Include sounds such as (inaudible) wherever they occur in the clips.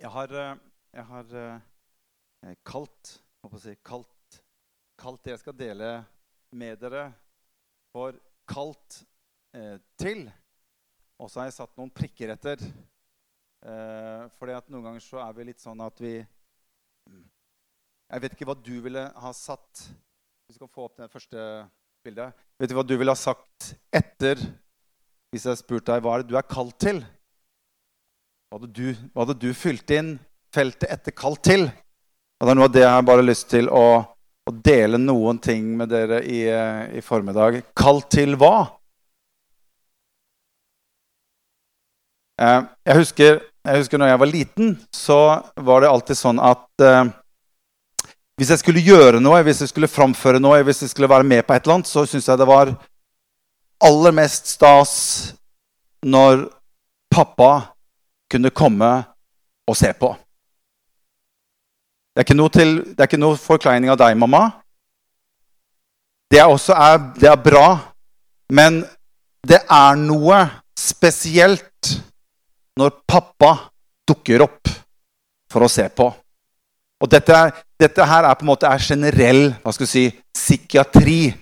Jeg har, eh, jeg har eh, kalt, si, kalt, kalt det jeg skal dele med dere, for kalt eh, til. Og så har jeg satt noen prikker etter. Eh, fordi at noen ganger så er vi litt sånn at vi Jeg vet ikke hva du ville ha satt Hvis Vi kan få opp det første bildet. Vet du hva du ville ha sagt etter hvis jeg spurte deg hva er det du er kalt til? Hva hadde du, hva hadde du fylt inn feltet etter kalt til? Og det er noe av det jeg har bare lyst til å, å dele noen ting med dere i, eh, i formiddag. Kalt til hva? Eh, jeg husker, jeg husker når jeg var liten, så var det alltid sånn at eh, hvis jeg skulle gjøre noe, hvis jeg skulle framføre noe, hvis jeg skulle være med på et eller annet, så syntes jeg det var aller mest stas når pappa kunne komme og se på. Det er ikke noe, til, det er ikke noe forkleining av deg, mamma. Det er også det er bra, men det er noe spesielt når pappa dukker opp for å se på. Og dette, dette her er på en måte er generell hva skal si, psykiatri.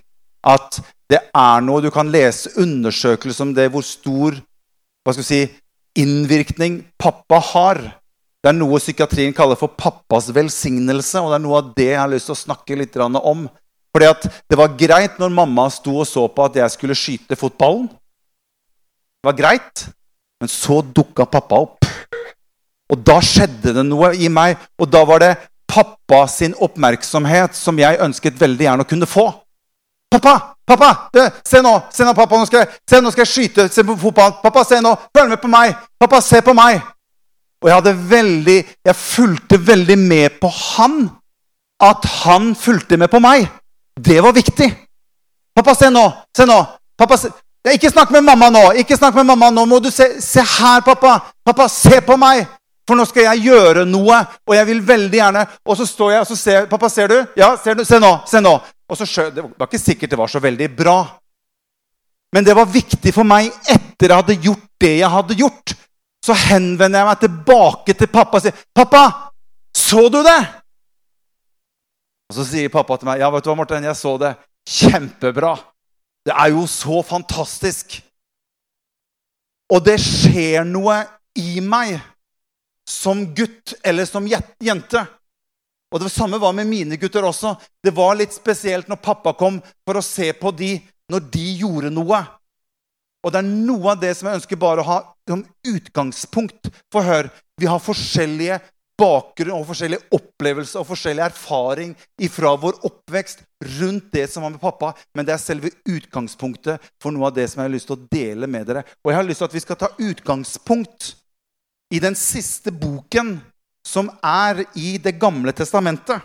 At det er noe du kan lese undersøkelser om det, hvor stor hva skal si, innvirkning pappa har. Det er noe psykiatrien kaller for pappas velsignelse. Og det er noe av det jeg har lyst til å snakke litt om. Fordi at det var greit når mamma sto og så på at jeg skulle skyte fotballen. Det var greit. Men så dukka pappa opp. Og da skjedde det noe i meg. Og da var det pappa sin oppmerksomhet som jeg ønsket veldig gjerne å kunne få. Pappa! Pappa! Du, se nå! Se nå, pappa! Nå skal, jeg, se, nå skal jeg skyte se på fotball. Pappa, se nå! Følg med på meg! Pappa, se på meg! Og jeg hadde veldig Jeg fulgte veldig med på han. At han fulgte med på meg. Det var viktig. Pappa, se nå! Se nå! Pappa, se. Ikke snakk med mamma nå! Ikke snakk med mamma nå! Må du se, se her, pappa! Pappa, se på meg! For nå skal jeg gjøre noe, og jeg vil veldig gjerne Og så står jeg og så ser Pappa, ser du? Ja, ser du? Se nå! Se nå! Og så Det var ikke sikkert det var så veldig bra. Men det var viktig for meg etter jeg hadde gjort det jeg hadde gjort. Så henvender jeg meg tilbake til pappa og sier, 'Pappa, så du det?' Og så sier pappa til meg, 'Ja, vet du hva, Morten, jeg så det. Kjempebra. Det er jo så fantastisk.' Og det skjer noe i meg som gutt eller som jente. Og Det samme var med mine gutter også. Det var litt spesielt når pappa kom for å se på de når de gjorde noe. Og det er noe av det som jeg ønsker bare å ha som utgangspunkt. For hør, vi har forskjellige bakgrunn og forskjellige opplevelser og forskjellig erfaring fra vår oppvekst rundt det som var med pappa. Men det er selve utgangspunktet for noe av det som jeg har lyst til å dele med dere. Og jeg har lyst til at vi skal ta utgangspunkt i den siste boken som er i Det gamle testamentet.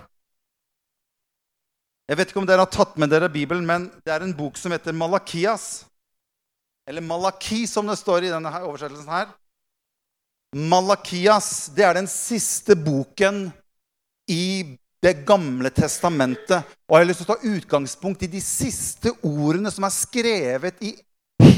Jeg vet ikke om dere har tatt med dere Bibelen, men det er en bok som heter Malakias. Eller Malaki, som det står i denne her oversettelsen her. Malakias det er den siste boken i Det gamle testamentet. Og jeg har lyst til å ta utgangspunkt i de siste ordene som er skrevet i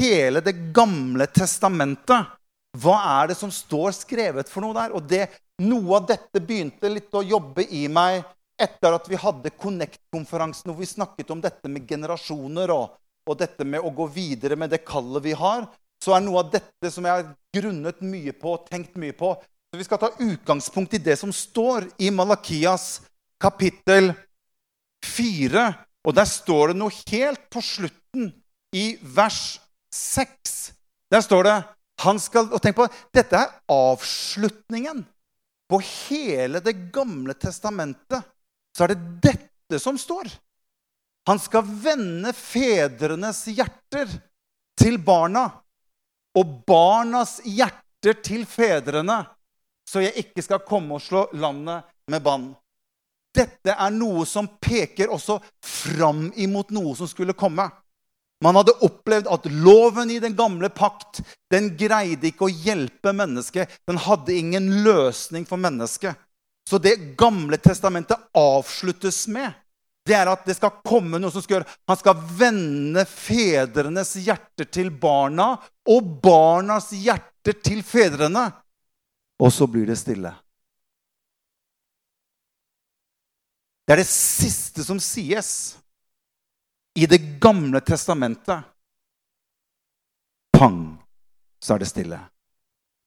hele Det gamle testamentet. Hva er det som står skrevet for noe der? Og det, noe av dette begynte litt å jobbe i meg etter at vi hadde Connect-konferansen hvor vi snakket om dette med generasjoner og, og, dette med å gå videre med det kallet vi har. Så er noe av dette som jeg har grunnet mye på og tenkt mye på. Så Vi skal ta utgangspunkt i det som står i Malakias kapittel 4. Og der står det noe helt på slutten, i vers 6. Der står det han skal, og tenk på, Dette er avslutningen på hele Det gamle testamentet. Så er det dette som står. Han skal vende fedrenes hjerter til barna og barnas hjerter til fedrene, så jeg ikke skal komme og slå landet med bann. Dette er noe som peker også fram imot noe som skulle komme. Man hadde opplevd at loven i den gamle pakt den greide ikke å hjelpe mennesket. Den hadde ingen løsning for mennesket. Så det Gamle testamentet avsluttes med, det er at det skal komme noe som skal gjøre Han skal vende fedrenes hjerter til barna og barnas hjerter til fedrene. Og så blir det stille. Det er det siste som sies i Det gamle testamentet. Pang, så er det stille.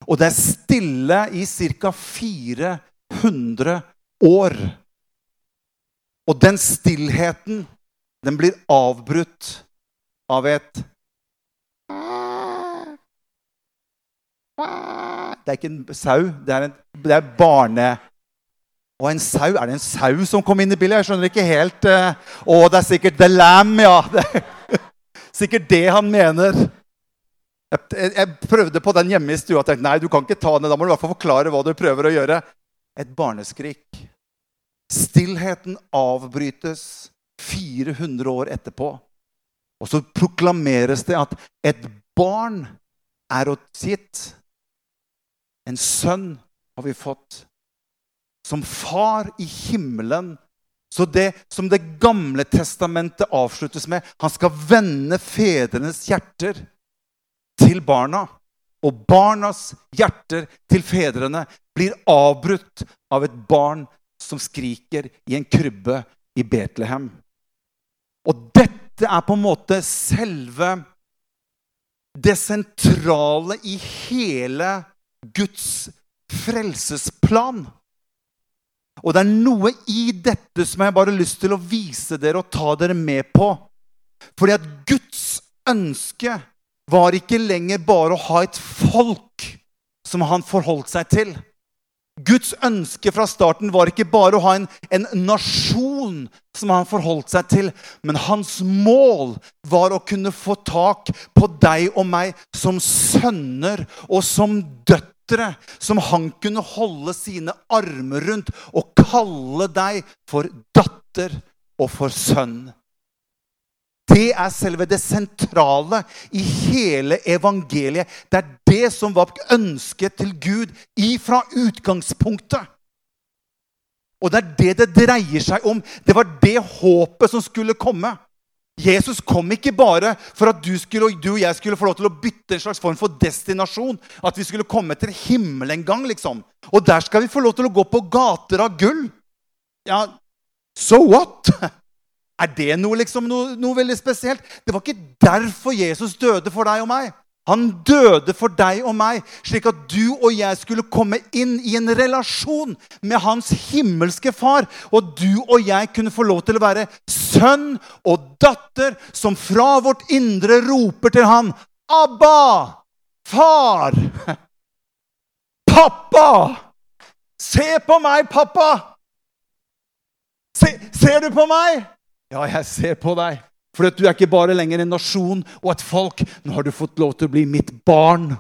Og det er stille i ca. 400 år. Og den stillheten, den blir avbrutt av et Det er ikke en sau, det er, en, det er barne... Og en sau, Er det en sau som kom inn i bildet? Jeg skjønner ikke helt. Uh, å, det er sikkert The Lamb, ja. (laughs) Det er sikkert det han mener. Jeg, jeg, prøvde på den hjemme i stua og tenkte nei, du kan ikke ta den. Da må du i hvert fall forklare hva du prøver å gjøre. Et barneskrik. Stillheten avbrytes 400 år etterpå. Og så proklameres det at et barn er oss gitt. En sønn har vi fått. Som far i himmelen. Så det som Det gamle testamentet avsluttes med Han skal vende fedrenes hjerter til barna. Og barnas hjerter til fedrene blir avbrutt av et barn som skriker i en krybbe i Betlehem. Og dette er på en måte selve det sentrale i hele Guds frelsesplan. Og det er noe i dette som jeg bare har lyst til å vise dere og ta dere med på. Fordi at Guds ønske var ikke lenger bare å ha et folk som han forholdt seg til. Guds ønske fra starten var ikke bare å ha en, en, nasjon som han forholdt seg til, men hans mål var å kunne få tak på deg og meg som sønner og som døtre. Som han kunne holde sine armer rundt og kalle deg for datter og for sønn. Det er selve det sentrale i hele evangeliet. Det er det som var ønsket til Gud ifra utgangspunktet. Og det er det det dreier seg om. Det var det håpet som skulle komme. Jesus kom ikke bare for at du, skulle, du, og jeg skulle få lov til å bytte en slags form for destinasjon. At vi skulle komme til himmelen en gang, liksom. Og der skal vi få lov til å gå på gater av gull. Ja, so what? (laughs) Er det noe, liksom, noe, noe, veldig spesielt? Det var ikke derfor Jesus døde for deg og meg. Han døde for deg og meg, slik at du og jeg skulle komme inn i en relasjon med hans himmelske far. Og du og jeg kunne få lov til å være sønn og datter som fra vårt indre roper til han Abba! Far! Pappa! Se på meg, pappa! Se, ser du på meg? Ja, jeg ser på deg. For du er ikke bare lenger en nasjon og et folk. Nå har du fått lov til å bli mitt barn.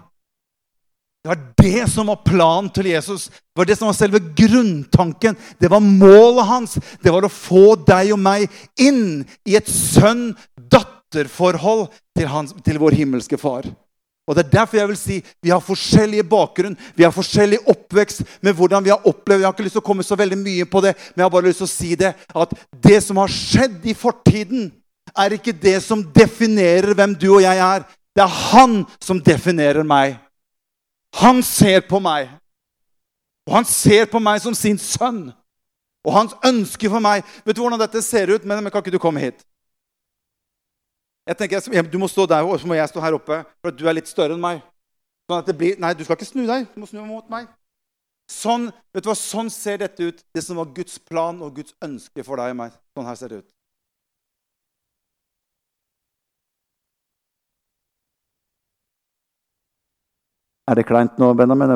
Det var det som var planen til Jesus. Det var det som var selve grunntanken. Det var målet hans. Det var å få deg og meg inn i et sønn-datter-forhold til, til vår himmelske far. Og Det er derfor jeg vil si vi har forskjellige bakgrunn, vi har forskjellig oppvekst med hvordan vi har opplevd. Jeg har ikke lyst til å komme så veldig mye på det, men jeg har bare lyst til å si det, at det som har skjedd i fortiden, er ikke det som definerer hvem du og jeg er. Det er han som definerer meg. Han ser på meg. Og han ser på meg som sin sønn. Og hans ønske for meg Vet du hvordan dette ser ut? Men, men kan ikke du komme hit? Jeg tenker, Du må stå der, og så må jeg stå her oppe, for du er litt større enn meg. Sånn at det blir, Nei, du skal ikke snu deg. Du må snu mot meg. Sånn, vet du hva, sånn ser dette ut, det som var Guds plan og Guds ønske for deg og meg. Sånn her ser det ut. Er det kleint nå, Benjamin?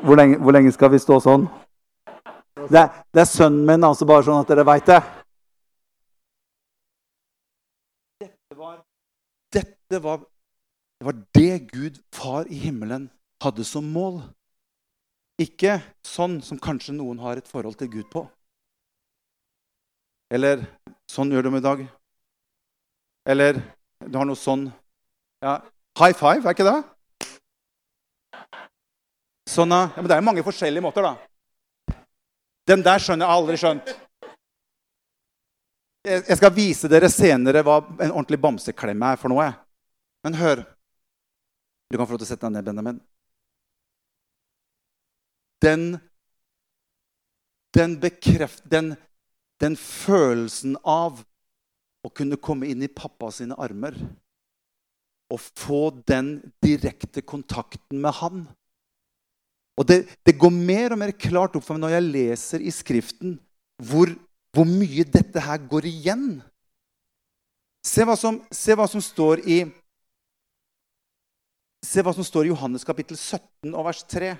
Hvor lenge, hvor lenge skal vi stå sånn? Det er, det er sønnen min, altså bare sånn at dere veit det. Dette var, det var det Gud, far i himmelen, hadde som mål. Ikke sånn som kanskje noen har et forhold til Gud på. Eller sånn gjør de i dag. Eller du har noe sånn ja, High five, er ikke det? Sånn, ja, men Det er mange forskjellige måter, da. Den der skjønner jeg aldri skjønt. Jeg skal vise dere senere hva en ordentlig bamseklemme er for noe. Men hør. Du kan få lov til å sette deg ned, Benjamin. Den den, bekreft, den, den følelsen av å kunne komme inn i pappa sine armer og få den direkte kontakten med han. Og det, det, går mer og mer klart opp for meg når jeg leser i Skriften hvor, hvor mye dette her går igjen. Se hva, som, se hva som står i Se hva som står i Johannes kapittel 17 og vers 3.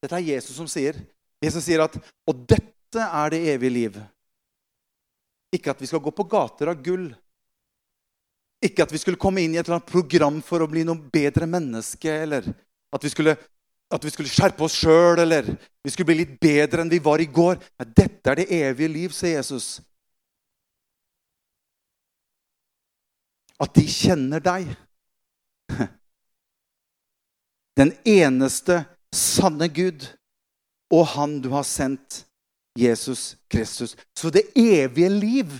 Dette er Jesus som sier. Jesus sier at Og dette er det evige liv. Ikke at vi skal gå på gater av gull. Ikke at vi skulle komme inn i et eller annet program for å bli noe bedre menneske. Eller at vi skulle, at vi skulle skjerpe oss sjøl, eller vi skulle bli litt bedre enn vi var i går. Nei, dette er det evige liv, sier Jesus. At de kjenner deg. (laughs) Den eneste sanne Gud og Han du har sendt, Jesus Kristus. Så det evige liv,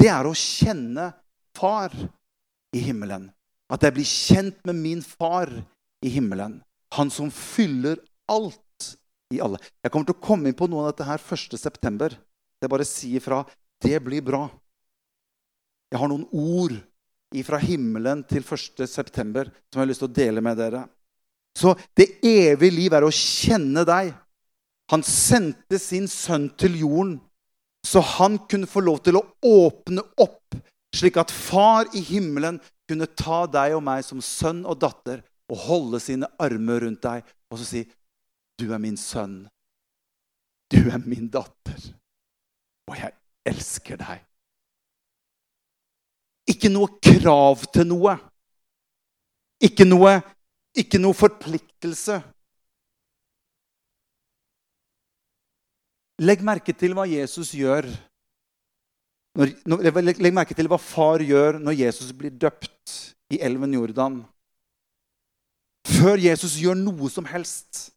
det er å kjenne Far i himmelen. At jeg blir kjent med min far i himmelen. Han som fyller alt i alle. Jeg kommer til å komme inn på noe av dette her 1.9. Jeg bare sier fra. Det blir bra. Jeg har noen ord fra himmelen til 1.9. som jeg har lyst til å dele med dere. Så det evige liv er å kjenne deg. Han sendte sin sønn til jorden så han kunne få lov til å åpne opp slik at far i himmelen kunne ta deg og meg som sønn og datter og holde sine armer rundt deg og så si, 'Du er min sønn. Du er min datter. Og jeg elsker deg.' Ikke noe krav til noe. Ikke noe, ikke noe forpliktelse. Legg merke til hva Jesus gjør når, når, legg merke til hva far gjør når Jesus blir døpt i elven Jordan. Før Jesus gjør noe som helst,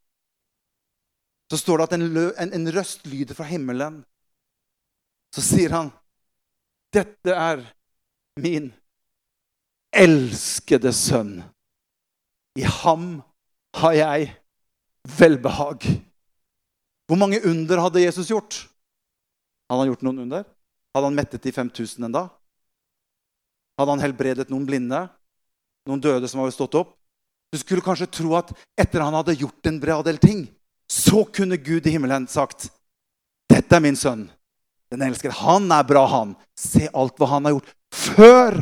så står det at en, en, en røst lyder fra himmelen. Så sier han, 'Dette er min elskede sønn. I ham har jeg velbehag.' Hvor mange under hadde Jesus gjort? Han har gjort noen under. Hadde han mettet de 5000 enda? Hadde han helbredet noen blinde? Noen døde som hadde stått opp? Du skulle kanskje tro at etter han hadde gjort en bra del ting, så kunne Gud i himmelen sagt Dette er min sønn. Den elsker. Han er bra, han. Se alt hva han har gjort. Før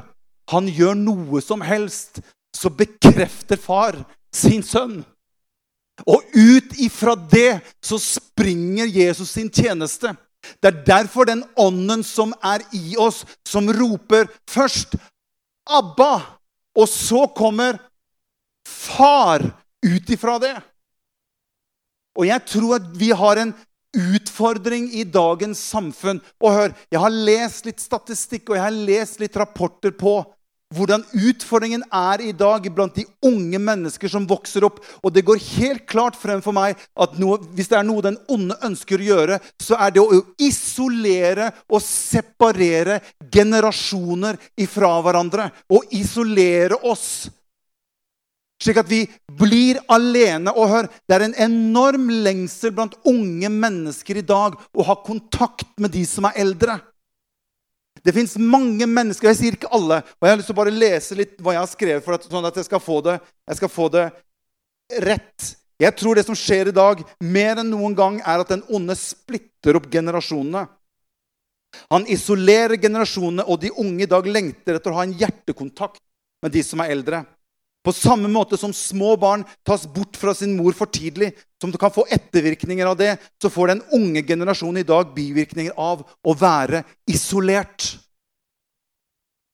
han gjør noe som helst, så bekrefter far sin sønn. Og ut ifra det så springer Jesus sin tjeneste. Det er derfor den ånden som er i oss, som roper først 'Abba', og så kommer 'Far' ut ifra det. Og jeg tror at vi har en utfordring i dagens samfunn. Og hør, jeg har lest litt statistikk og jeg har lest litt rapporter på hvordan utfordringen er i dag blant de unge mennesker som vokser opp. Og det går helt klart frem for meg at noe, hvis det er noe den onde ønsker å gjøre, så er det å isolere og separere generasjoner ifra hverandre. Og isolere oss. Slik at vi blir alene. Og hør, det er en enorm lengsel blant unge mennesker i dag å ha kontakt med de som er eldre. Det fins mange mennesker, jeg sier ikke alle, og jeg har lyst til å bare lese litt hva jeg har skrevet, for at, sånn at jeg skal, få det, jeg skal få det rett. Jeg tror det som skjer i dag, mer enn noen gang, er at den onde splitter opp generasjonene. Han isolerer generasjonene, og de unge i dag lengter etter å ha en hjertekontakt med de som er eldre. På samme måte som små barn tas bort fra sin mor for tidlig, som kan få ettervirkninger av det, så får den unge generasjonen i dag bivirkninger av å være isolert.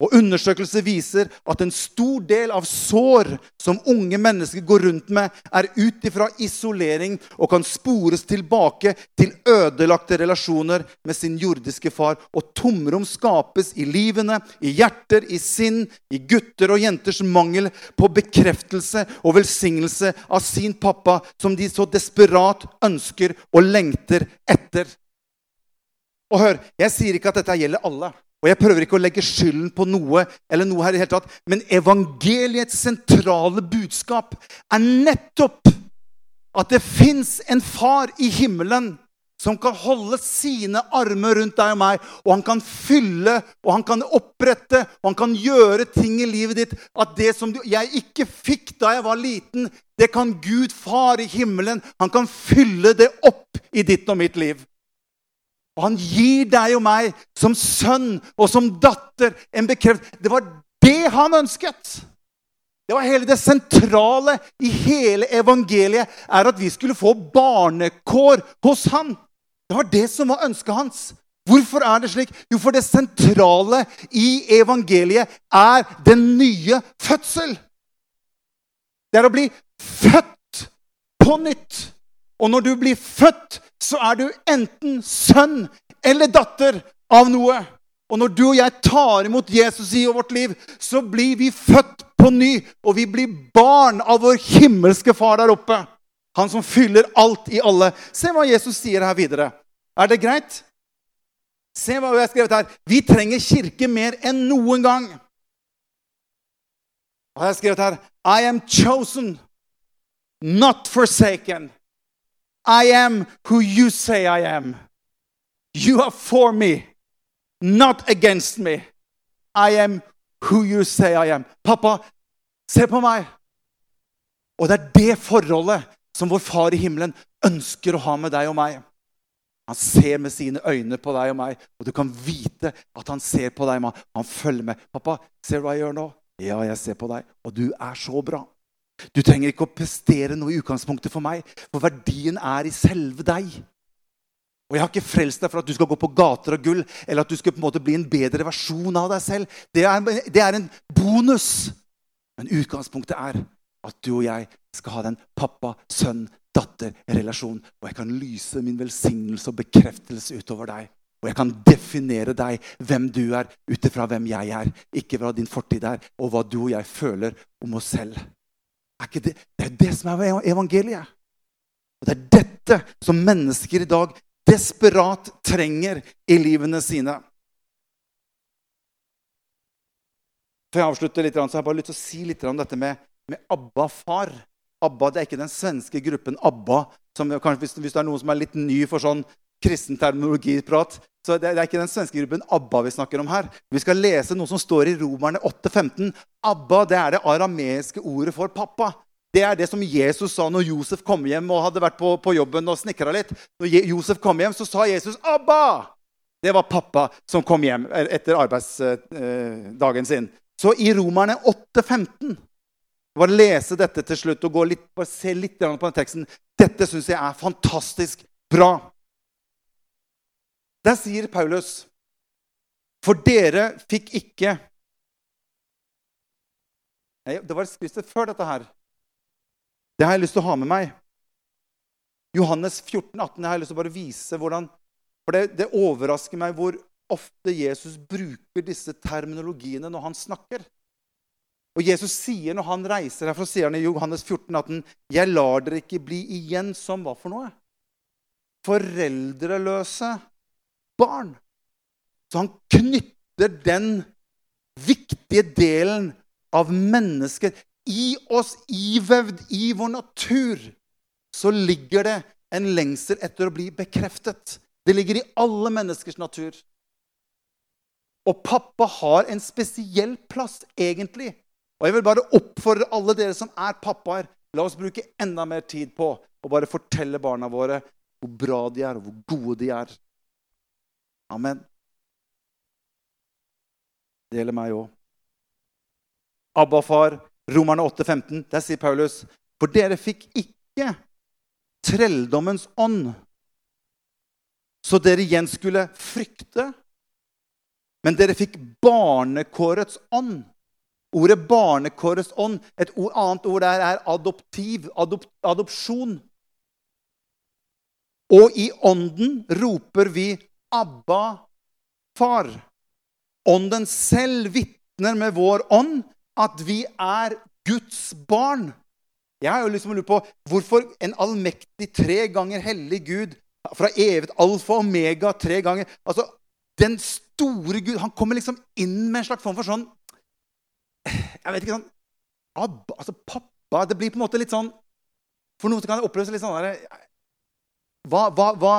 Og Undersøkelser viser at en stor del av sår som unge mennesker går rundt med, er ut ifra isolering og kan spores tilbake til ødelagte relasjoner med sin jordiske far. Og tomrom skapes i livene, i hjerter, i sinn, i gutter og jenters mangel på bekreftelse og velsignelse av sin pappa, som de så desperat ønsker og lengter etter. Og hør, Jeg sier ikke at dette gjelder alle. Og jeg prøver ikke å legge skylden på noe eller noe her i hele tatt, men evangeliets sentrale budskap er nettopp at det fins en far i himmelen som kan holde sine armer rundt deg og meg, og han kan fylle, og han kan opprette, og han kan gjøre ting i livet ditt At det som jeg ikke fikk da jeg var liten, det kan Gud, far i himmelen, han kan fylle det opp i ditt og mitt liv. Og han gir deg og meg som sønn og som datter en bekreftelse. Det var det han ønsket. Det var hele det sentrale i hele evangeliet, er at vi skulle få barnekår hos han. Det var det som var ønsket hans. Hvorfor er det slik? Jo, for det sentrale i evangeliet er den nye fødsel. Det er å bli født på nytt. Og når du blir født, så er du enten sønn eller datter av noe. Og når du og jeg tar imot Jesus i vårt liv, så blir vi født på ny. Og vi blir barn av vår himmelske far der oppe. Han som fyller alt i alle. Se hva Jesus sier her videre. Er det greit? Se hva jeg har skrevet her. Vi trenger kirke mer enn noen gang. Hva har jeg skrevet her? I am chosen, not forsaken. I am who you say I am. You are for me, not against me. I am who you say I am. Pappa, se på meg. Og det er det forholdet som vår far i himmelen ønsker å ha med deg og meg. Han ser med sine øyne på deg og meg, og du kan vite at han ser på deg. Han følger med. 'Pappa, ser du hva jeg gjør nå?' 'Ja, jeg ser på deg.' Og du er så bra. Du trenger ikke å prestere noe i utgangspunktet for meg, for verdien er i selve deg. Og Jeg har ikke frelst deg for at du skal gå på gater og gull, eller at du skal på en måte bli en bedre versjon av deg selv. Det er, det er en bonus. Men utgangspunktet er at du og jeg skal ha den pappa-sønn datter-relasjon. Og jeg kan lyse min velsignelse og bekreftelse utover deg. Og jeg kan definere deg, hvem du er, ut ifra hvem jeg er. Ikke hva din fortid er, og hva du og jeg føler om oss selv. Er det, det er det som er evangeliet. Og det er dette som mennesker i dag desperat trenger i livene sine. Før jeg avslutter litt, så har jeg bare lyst til å si litt om dette med, med Abba far. ABBA det er ikke den svenske gruppen ABBA. Som, hvis, hvis, det er noen som er litt ny for sånn kristen terminologiprat, så det, er ikke den svenske gruppen ABBA vi snakker om her. Vi skal lese noe som står i Romerne 8,15. ABBA det er det arameiske ordet for pappa. Det er det som Jesus sa når Josef kom hjem og hadde vært på, på jobben og snekra litt. Når Josef kom hjem, så sa Jesus 'Abba'. Det var pappa som kom hjem etter arbeidsdagen sin. Så i Romerne 8,15 bare lese dette til slutt og litt, se litt på den teksten. Dette syns jeg er fantastisk bra. Der sier Paulus For dere fikk ikke Nei, det var skrittet før dette her. Det har jeg lyst til å ha med meg. Johannes 14, 18. Jeg har lyst til å bare vise hvordan For det, det overrasker meg hvor ofte Jesus bruker disse terminologiene når han snakker. Og Jesus sier når han reiser herfra, sier han i Johannes 14, 18, 'Jeg lar dere ikke bli igjen som hva for noe?' Foreldreløse barn. Så han knytter den viktige delen av mennesket i oss, ivevd i vår natur, så ligger det en lengsel etter å bli bekreftet. Det ligger i alle menneskers natur. Og pappa har en spesiell plass, egentlig, og jeg vil bare oppfordre alle dere som er pappaer, la oss bruke enda mer tid på å bare fortelle barna våre hvor bra de er, og hvor gode de er. Amen. Det gjelder meg òg. Abba-far, Romerne 8,15, der sier Paulus For dere fikk ikke trelldommens ånd, så dere igjen skulle frykte. Men dere fikk barnekårets ånd Ordet 'barnekårets ånd', et ord, annet ord der er adoptiv, adop, adopsjon. Og i ånden roper vi 'Abba, far'. Ånden selv vitner med vår ånd at vi er Guds barn. Jeg har jo liksom lurt på hvorfor en allmektig, tre ganger hellig Gud fra evig alfa og omega tre ganger Altså, Den store Gud han kommer liksom inn med en slags form for sånn jeg vet ikke sånn Abba, altså Pappa Det blir på en måte litt sånn For noen kan det oppleves litt sånn der, hva, hva, hva,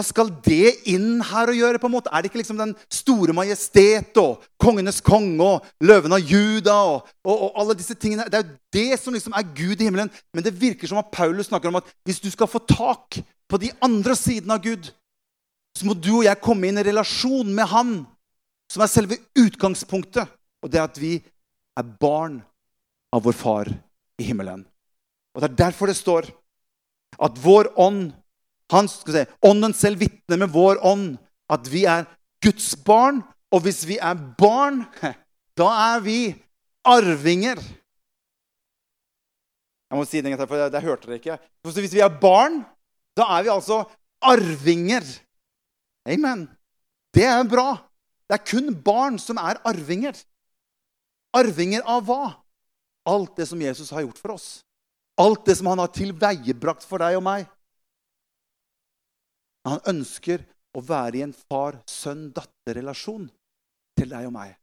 hva skal det inn her å gjøre? på en måte? Er det ikke liksom den store majestet og kongenes konge og løven av Juda og, og, og, alle disse tingene? Det er jo det som liksom er Gud i himmelen. Men det virker som at Paulus snakker om at hvis du skal få tak på de andre sidene av Gud, så må du og jeg komme inn i relasjon med Han, som er selve utgangspunktet. Og det er at vi er barn av vår far i himmelen. Og Det er derfor det står at vår ånd han, si, Ånden selv vitner med vår ånd at vi er Guds barn. Og hvis vi er barn, (laughs) da er vi arvinger. Jeg må si det for det hørte dere ikke. Hvis vi er barn, da er vi altså arvinger. Amen. Det er bra. Det er kun barn som er arvinger. Arvinger av hva? Alt det som Jesus har gjort for oss. Alt det som han har tilveiebrakt for deg og meg. Han ønsker å være i en far-sønn-datter-relasjon til deg og meg.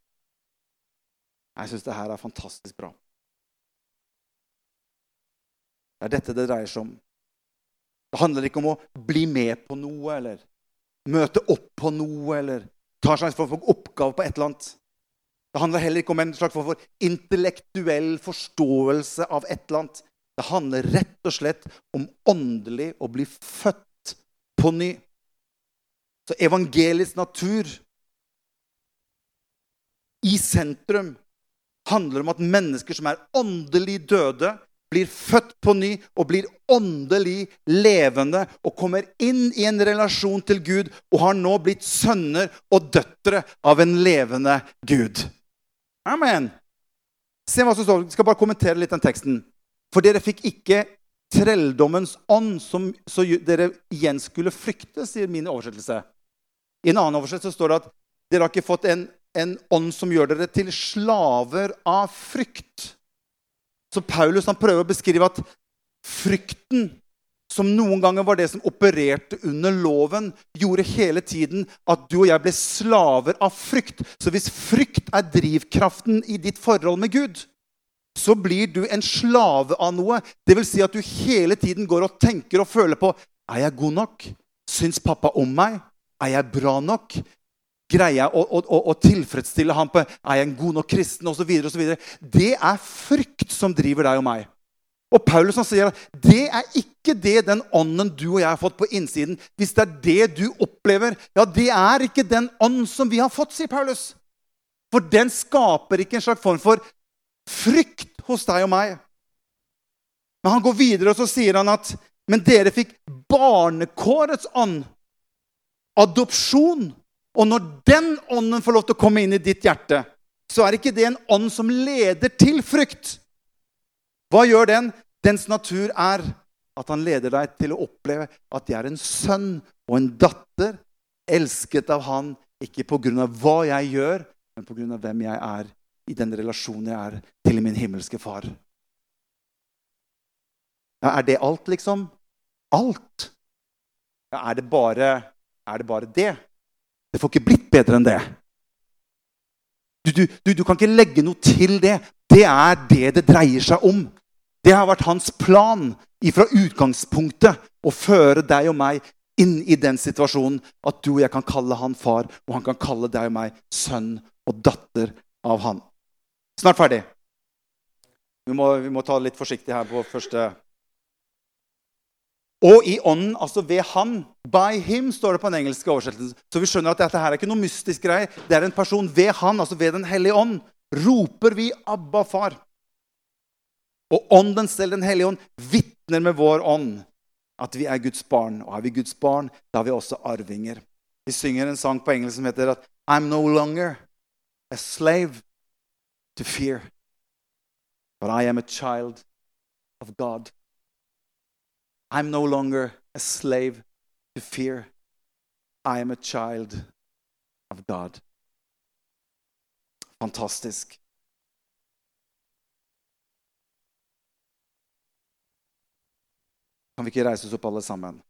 Jeg syns det her er fantastisk bra. Det er dette det dreier seg om. Det handler ikke om å bli med på noe eller møte opp på noe eller ta en slags oppgave på et eller annet. Det handler heller ikke om en slags for intellektuell forståelse av et eller annet. Det handler rett og slett om åndelig å bli født på ny. Så evangelisk natur i sentrum handler om at mennesker som er åndelig døde, blir født på ny og blir åndelig levende og kommer inn i en relasjon til Gud og har nå blitt sønner og døtre av en levende Gud. Amen. Se hva som står. Jeg skal bare kommentere litt den teksten. For dere fikk ikke trelldommens ånd, som, så dere igjen skulle frykte, sier min oversettelse. I en annen oversettelse står det at dere har ikke fått en, en ånd som gjør dere til slaver av frykt. Så Paulus han prøver å beskrive at frykten, som noen ganger var det som opererte under loven, gjorde hele tiden at du og jeg ble slaver av frykt. Så hvis frykt er drivkraften i ditt forhold med Gud, så blir du en slave av noe. Det vil si at du hele tiden går og tenker og føler på Er jeg god nok? Syns pappa om meg? Er jeg bra nok? Greier jeg å, å, å, tilfredsstille ham på Er jeg en god nok kristen? Videre. Det er frykt som driver deg og meg. Og Paulus han sier at det er ikke det den ånden du og jeg har fått på innsiden. Hvis det er det du opplever, ja, det er ikke den ånd som vi har fått, sier Paulus. For den skaper ikke en slags form for frykt hos deg og meg. Men han går videre og så sier han at men dere fikk barnekårets ånd. Adopsjon. Og når den ånden får lov til å komme inn i ditt hjerte, så er ikke det en ånd som leder til frykt. Hva gjør den? Dens natur er at han leder deg til å oppleve at de er en sønn og en datter, elsket av han, ikke pga. hva jeg gjør, men pga. hvem jeg er i den relasjonen jeg er til min himmelske far. Ja, er det alt, liksom? Alt? Ja, er det bare er det? Bare det? Det får ikke blitt bedre enn det. Du, du, du, du kan ikke legge noe til det. Det er det det dreier seg om. Det har vært hans plan fra utgangspunktet å føre deg og meg inn i den situasjonen at du og jeg kan kalle han far, og han kan kalle deg og meg sønn og datter av han. Snart ferdig. Vi må, vi må ta det litt forsiktig her på første Og i ånden, altså ved Han. By him, står det på den engelske oversettelsen. Så vi skjønner at dette her er ikke noe mystisk greie. Det er en person ved Han, altså ved Den hellige ånd. Roper vi 'Abba, far'. Og ånden selv, Den hellige ånd, vitner med vår ånd at vi er Guds barn. Og er vi Guds barn, da er vi også arvinger. Vi synger en sang på engelsk som heter at I'm no longer a slave to fear. But I am a child of God. I'm no longer a slave to fear. I am a child of God. Fantastisk. Kan vi ikke reise oss opp alle sammen?